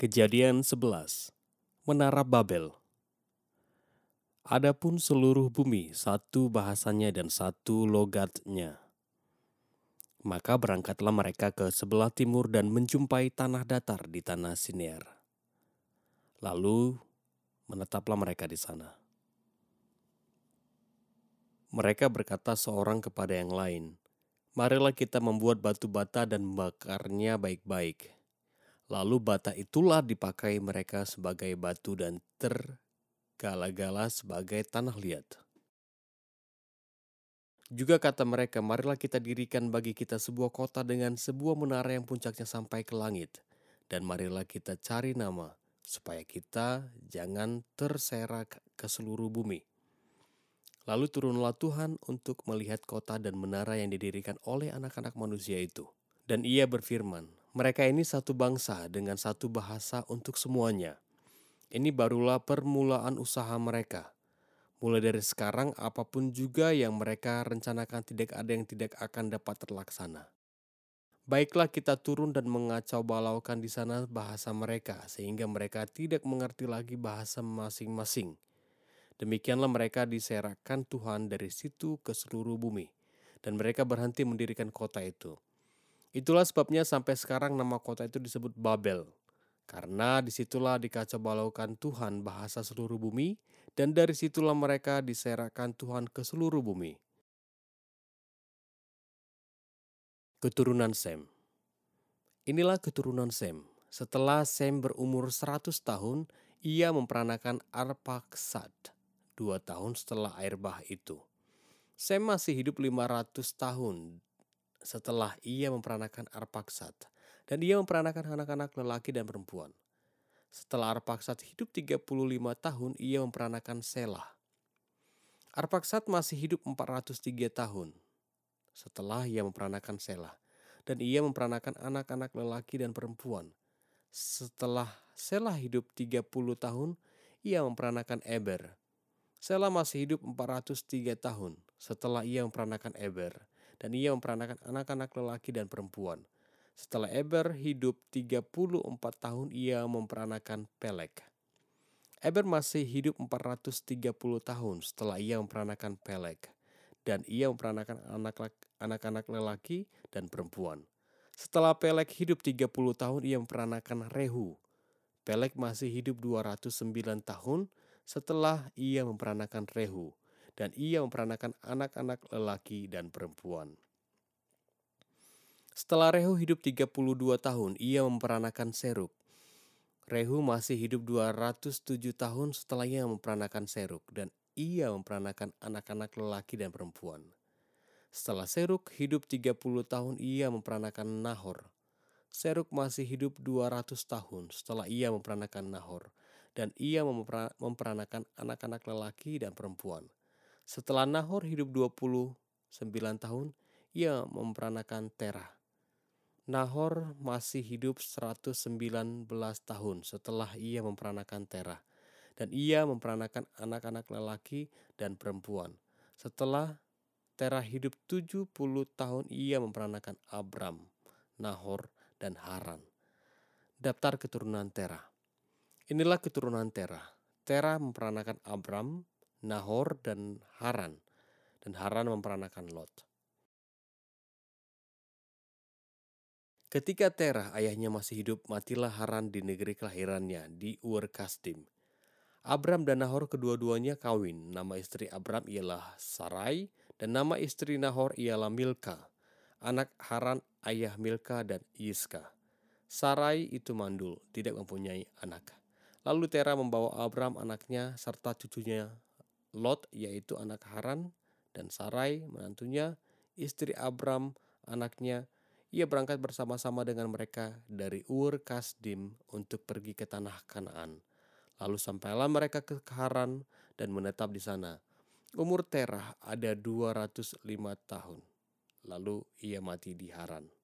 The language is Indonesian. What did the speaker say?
Kejadian 11 Menara Babel Adapun seluruh bumi satu bahasanya dan satu logatnya. Maka berangkatlah mereka ke sebelah timur dan menjumpai tanah datar di tanah Sinear. Lalu menetaplah mereka di sana. Mereka berkata seorang kepada yang lain, Marilah kita membuat batu bata dan membakarnya baik-baik Lalu bata itulah dipakai mereka sebagai batu dan tergala-gala sebagai tanah liat. Juga kata mereka, marilah kita dirikan bagi kita sebuah kota dengan sebuah menara yang puncaknya sampai ke langit. Dan marilah kita cari nama, supaya kita jangan terserak ke seluruh bumi. Lalu turunlah Tuhan untuk melihat kota dan menara yang didirikan oleh anak-anak manusia itu. Dan ia berfirman, mereka ini satu bangsa dengan satu bahasa untuk semuanya. Ini barulah permulaan usaha mereka. Mulai dari sekarang, apa pun juga yang mereka rencanakan tidak ada yang tidak akan dapat terlaksana. Baiklah kita turun dan mengacau balaukan di sana bahasa mereka, sehingga mereka tidak mengerti lagi bahasa masing-masing. Demikianlah mereka diserahkan Tuhan dari situ ke seluruh bumi, dan mereka berhenti mendirikan kota itu. Itulah sebabnya sampai sekarang nama kota itu disebut Babel. Karena di situlah dikacau balaukan Tuhan bahasa seluruh bumi, dan dari situlah mereka diserahkan Tuhan ke seluruh bumi. Keturunan Sem Inilah keturunan Sem. Setelah Sem berumur 100 tahun, ia memperanakan Arpaksad, dua tahun setelah air bah itu. Sem masih hidup 500 tahun setelah ia memperanakan Arpaksat dan ia memperanakan anak-anak lelaki dan perempuan. Setelah Arpaksat hidup 35 tahun, ia memperanakan Selah. Arpaksat masih hidup 403 tahun setelah ia memperanakan Selah dan ia memperanakan anak-anak lelaki dan perempuan. Setelah Selah hidup 30 tahun, ia memperanakan Eber. Selah masih hidup 403 tahun setelah ia memperanakan Eber dan ia memperanakan anak-anak lelaki dan perempuan. Setelah Eber hidup 34 tahun, ia memperanakan Pelek. Eber masih hidup 430 tahun setelah ia memperanakan Pelek. Dan ia memperanakan anak-anak lelaki dan perempuan. Setelah Pelek hidup 30 tahun, ia memperanakan Rehu. Pelek masih hidup 209 tahun setelah ia memperanakan Rehu dan ia memperanakan anak-anak lelaki dan perempuan. Setelah Rehu hidup 32 tahun, ia memperanakan Seruk. Rehu masih hidup 207 tahun setelah ia memperanakan Seruk dan ia memperanakan anak-anak lelaki dan perempuan. Setelah Seruk hidup 30 tahun, ia memperanakan Nahor. Seruk masih hidup 200 tahun setelah ia memperanakan Nahor dan ia memperanakan anak-anak lelaki dan perempuan. Setelah Nahor hidup 29 tahun, ia memperanakan Terah. Nahor masih hidup 119 tahun setelah ia memperanakan Terah. Dan ia memperanakan anak-anak lelaki dan perempuan. Setelah Terah hidup 70 tahun, ia memperanakan Abram, Nahor, dan Haran. Daftar keturunan Terah. Inilah keturunan Terah. Terah memperanakan Abram, Nahor dan Haran, dan Haran memperanakan Lot. Ketika Terah ayahnya masih hidup, matilah Haran di negeri kelahirannya di Ur Kasdim. Abram dan Nahor kedua-duanya kawin. Nama istri Abram ialah Sarai dan nama istri Nahor ialah Milka. Anak Haran ayah Milka dan Yiska. Sarai itu mandul, tidak mempunyai anak. Lalu Terah membawa Abram anaknya serta cucunya Lot yaitu anak Haran dan Sarai menantunya, istri Abram anaknya, ia berangkat bersama-sama dengan mereka dari Ur Kasdim untuk pergi ke tanah Kanaan. Lalu sampailah mereka ke Haran dan menetap di sana. Umur Terah ada 205 tahun. Lalu ia mati di Haran.